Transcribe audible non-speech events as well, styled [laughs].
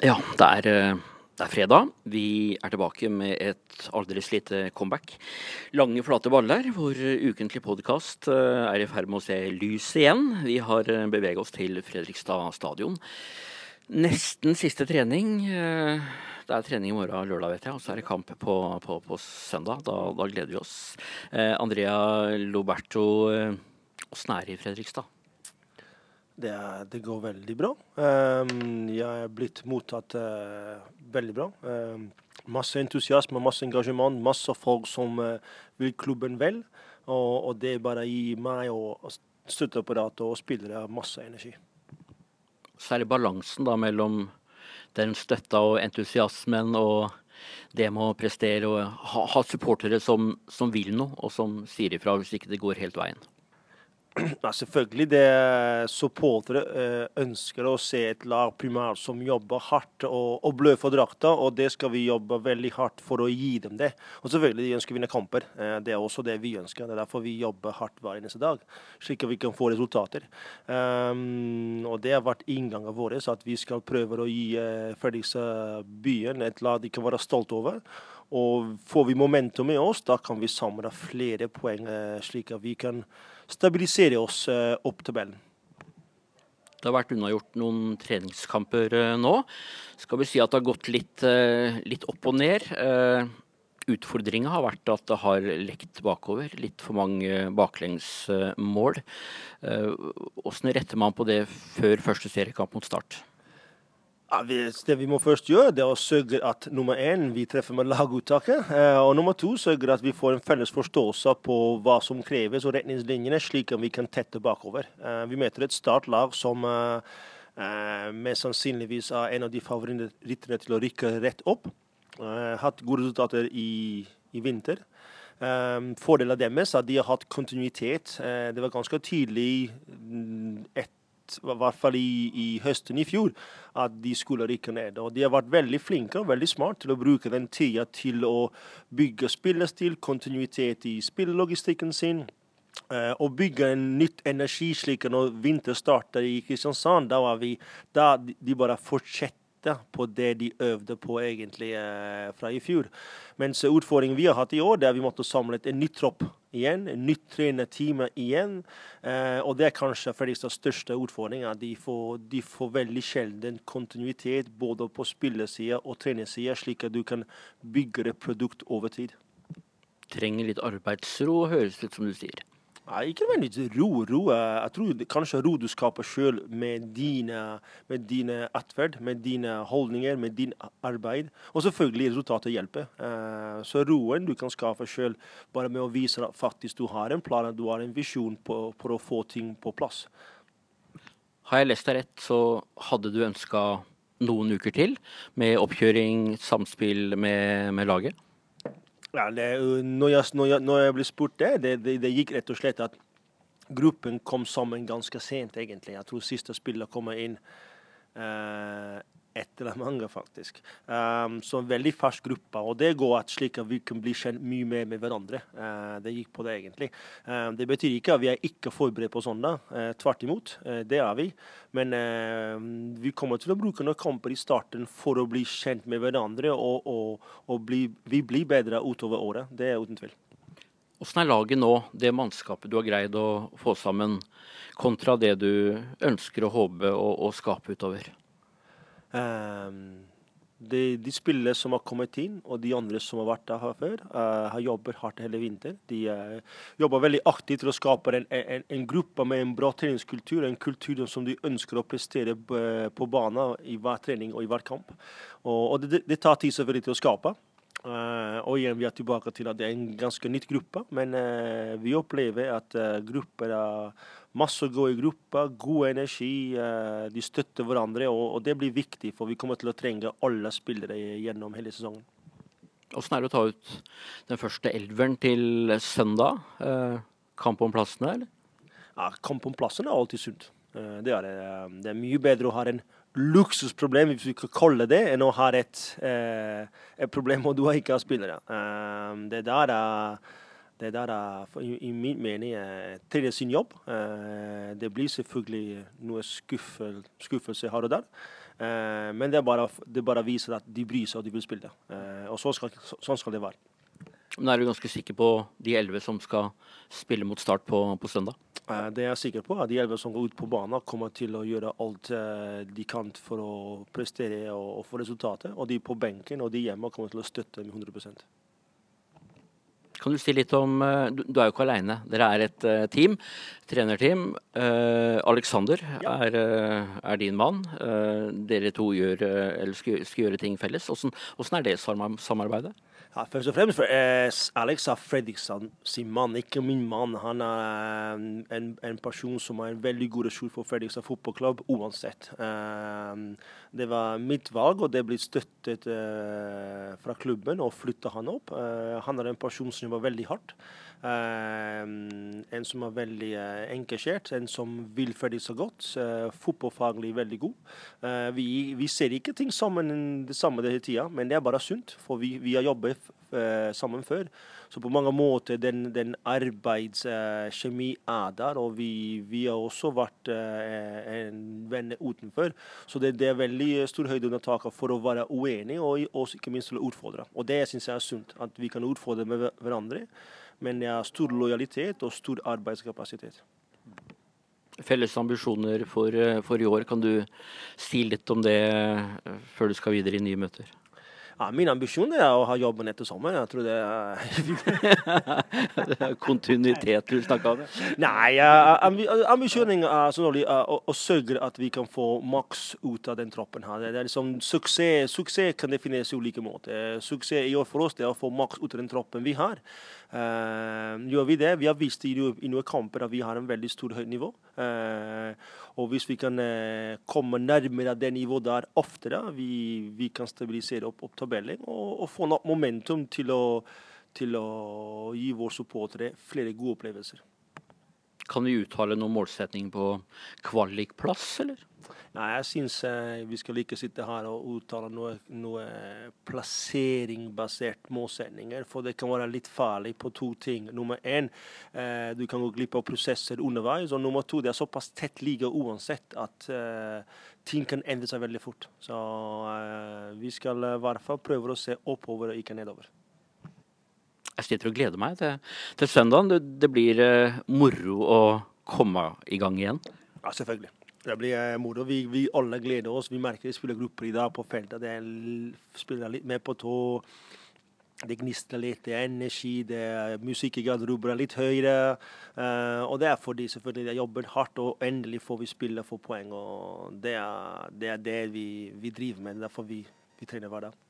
Ja, det er, eh, det er, fredag. Vi er tilbake med et aldeles lite comeback. Lange, flate baller, hvor ukentlig podkast eh, er i ferd med å se lys igjen. Vi har eh, beveget oss til Fredrikstad stadion. Nesten siste trening. Det er trening i morgen lørdag, vet jeg, og så er det kamp på, på, på søndag. Da, da, gleder vi oss. Andrea Loberto, åssen er det i Fredrikstad? Det, det, går veldig bra. Um, jeg er blitt mottatt uh, veldig bra. Um, masse entusiasme, masse engasjement, masse folk som uh, vil klubben vel. Og, og, det bare gir meg og støtteapparatet og spillere masse energi. Er det balansen da mellom den støtta og entusiasmen og det med å prestere og ha, ha supportere som, som vil noe, og som sier ifra hvis ikke det går helt veien. [clears throat] Ja, selvfølgelig. det Supportere eh, ønsker å se et lag primært som jobber hardt og, og blør for drakta, og det skal vi jobbe veldig hardt for å gi dem det. Og selvfølgelig de ønsker å vinne kamper. Eh, det er også det vi ønsker. Det er derfor vi jobber hardt hver eneste dag, slik at vi kan få resultater. Um, og Det har vært inngangen vår, at vi skal prøve å gi uh, Fredrikstad byen et lag de kan være stolt over. Og Får vi momentum med oss, da kan vi samle flere poeng, slik at vi kan stabilisere oss eh, opp tabellen. Det har vært unnagjort noen treningskamper eh, nå. Skal vi si at det har gått litt, eh, litt opp og ned. Utfordringa har vært at det har lekt bakover. Litt for mange baklengsmål. Hvordan retter man på det før første seriekamp mot Start? Ja, det vi må først gjøre, det er å sørge at nummer én, vi treffer med laguttaket. Eh, og nummer to, sørge at vi får en felles forståelse på hva som kreves og retningslinjene, slik at vi kan tette bakover. Eh, vi møter et startlag som eh, mest sannsynligvis er en av de favorittene til å rykke rett opp. Hatt gode resultater i, i vinter. Fordelen deres er at de har hatt kontinuitet. Det var ganske tydelig mm, i hvert fall i, i, høsten i fjor, at de skulle rykke ned. Og de har vært veldig flinke og veldig smart til å bruke den tida til å bygge spillestil, kontinuitet i spillelogistikken sin. Uh, og bygge en nytt energi, slik når vinter starter i Kristiansand, da vi da de bare fortsetter på det de øvde på egentlig uh, fra i fjor. Mens utfordringen vi har hatt i år, det er at vi måtte samle en ny tropp igjen. En nytt trenerteam igjen. Uh, og det er kanskje Fredrikstads største utfordring. De får, de får veldig sjelden kontinuitet både på spillersida og trenersida, slik at du kan bygge et produkt over tid. Trenger litt arbeidsro, høres det ut som du sier. Nei, ikke nødvendigvis ro. ro. Jeg tror kanskje ro du skaper sjøl med dine, med dine atferd, med dine holdninger, med din arbeid. Og selvfølgelig resultatet hjelper. Eh, så roen du kan skape sjøl bare med å vise at faktisk du har en plan, at du har en visjon på, å få ting på plass. Har jeg lest deg rett, så hadde du ønska noen uker til med oppkjøring, samspill med, med laget? Ja, det, når, jeg, når, jeg, når, jeg, ble spurt det, det, det, det, gikk rett og slett at gruppen kom sammen ganske sent, egentlig. Jeg tror siste spiller kommer inn eh, etter mange, faktisk. Um, så en veldig fersk gruppe. Og det går at slik at vi kan bli kjent mye mer med hverandre. Uh, det gikk på det, egentlig. Um, det betyr ikke at vi er ikke forberedt på søndag. Uh, tvert imot, uh, det er vi. Men vi kommer til å bruke noen kamper i starten for å bli kjent med hverandre, og, og, og bli, vi blir bedre utover året. Det er uten tvil. Hvordan er laget nå, det mannskapet du har greid å få sammen, kontra det du ønsker å håpe å skape utover? Um, de, de, spillere som har kommet inn, og de andre som har vært der før, uh, har jobbet hardt hele vinter. De uh, jobber veldig aktivt til å skape en, en, en, gruppe med en bra treningskultur. En kultur som de ønsker å prestere på banen i hver trening og i hver kamp. Og, og det, det, tar tid selvfølgelig til å skape. Uh, og igjen vi er tilbake til at det er en ganske nytt gruppe, men vi opplever at grupper er Masse å gå i grupper, god energi. De støtter hverandre, og det blir viktig, for vi kommer til å trenge alle spillere gjennom hele sesongen. Hvordan er det å ta ut den første elveren til søndag? Kamp om plassene, eller? Ja, kamp om plassene er alltid sunt. Det er det. Det er mye bedre å ha en luksusproblem, hvis vi kan kalle det, enn å ha et, et problem og du ikke har spillere. Det der er Det der er i, min mening tredje sin jobb. Det blir selvfølgelig noe skuffel, skuffelse her og der. Men det bare, det bare viser at de bryr seg og de vil spille. Og sånn skal, sånn skal det være. Men er du ganske sikker på de elleve som skal spille mot Start på, på søndag? Det jeg er sikker på. er at De elleve som går ut på banen, kommer til å gjøre alt de kan for å prestere og, få resultatet. Og de på benken og de hjemme kommer til å støtte med 100% kan du si litt om Du, du er jo ikke alene. Dere er et team. Trenerteam. Alexander er, er, din mann. dere to gjør, skal, skal, gjøre ting felles. Hvordan er det samarbeidet? Ja, først og fremst for eh, Alex Fredriksson sin mann, ikke min mann. Han er en, en person som har en veldig god ressurs for Fredrikstad fotballklubb uansett. Eh, det var mitt valg, og det ble støttet eh, fra klubben å flytte han opp. Eh, han er en person som jobber veldig hardt. Uh, en som er veldig uh, engasjert, en som vil Fredrikstad godt. Uh, fotballfaglig veldig god. Vi, vi, ser ikke ting sammen det samme hele tida, men det er bare sunt. For vi, vi har jobbet sammen før. Så på mange måter den, den arbeidskjemi er der, og vi, vi har også vært en venn utenfor. Så det, det er veldig stor høyde under taket for å være uenig, og også ikke minst å utfordre. Og det syns jeg er sunt, at vi kan utfordre med hverandre men jeg har stor lojalitet og stor arbeidskapasitet. Felles ambisjoner for, eh, for, i år, kan du si litt om det eh, før du skal videre i nye møter? Ja, min ambisjon er å ha jobben etter sommeren. Jeg tror det er [laughs] [laughs] Kontinuitet du snakker om? Nei, ambisjonen er sånn å, å, sørge at vi kan få maks ut av den troppen. her. Det er liksom, suksess, suksess kan defineres i ulike måter. Suksess i år for oss er å få maks ut av den troppen vi har. Uh, gjør vi det? Vi har vist i, i noen kamper at vi har en veldig stor høyt nivå. Uh, og hvis vi kan uh, komme nærmere det nivået der oftere, vi, vi kan stabilisere opp, opp tabellen og, og, få nok momentum til å, til å gi våre supportere flere gode opplevelser. Kan vi uttale noen målsetning på kvalikplass, eller? Nei, jeg syns eh, vi skal ikke sitte her og uttale noe, noe plasseringbasert målsetninger. For det kan være litt farlig på to ting. Nummer én, eh, du kan gå glipp av prosesser underveis. Og nummer to, det er såpass tett liga uansett at eh, ting kan endre seg veldig fort. Så eh, vi skal i hvert fall prøve å se oppover og ikke nedover. Jeg sitter og gleder meg til, til søndagen. Det, det blir eh, moro å komme i gang igjen. Ja, selvfølgelig. Det blir moro. Vi, vi, alle gleder oss. Vi merker vi spiller grupper i dag på feltet. Det spiller litt mer på tå. Det gnistrer litt, det er energi, det er musikk i garderoben litt høyere. Uh, og det er fordi selvfølgelig de jobber hardt, og endelig får vi spille for poeng. og Det er det, er det vi, vi, driver med. Det er derfor vi, vi trener hver dag.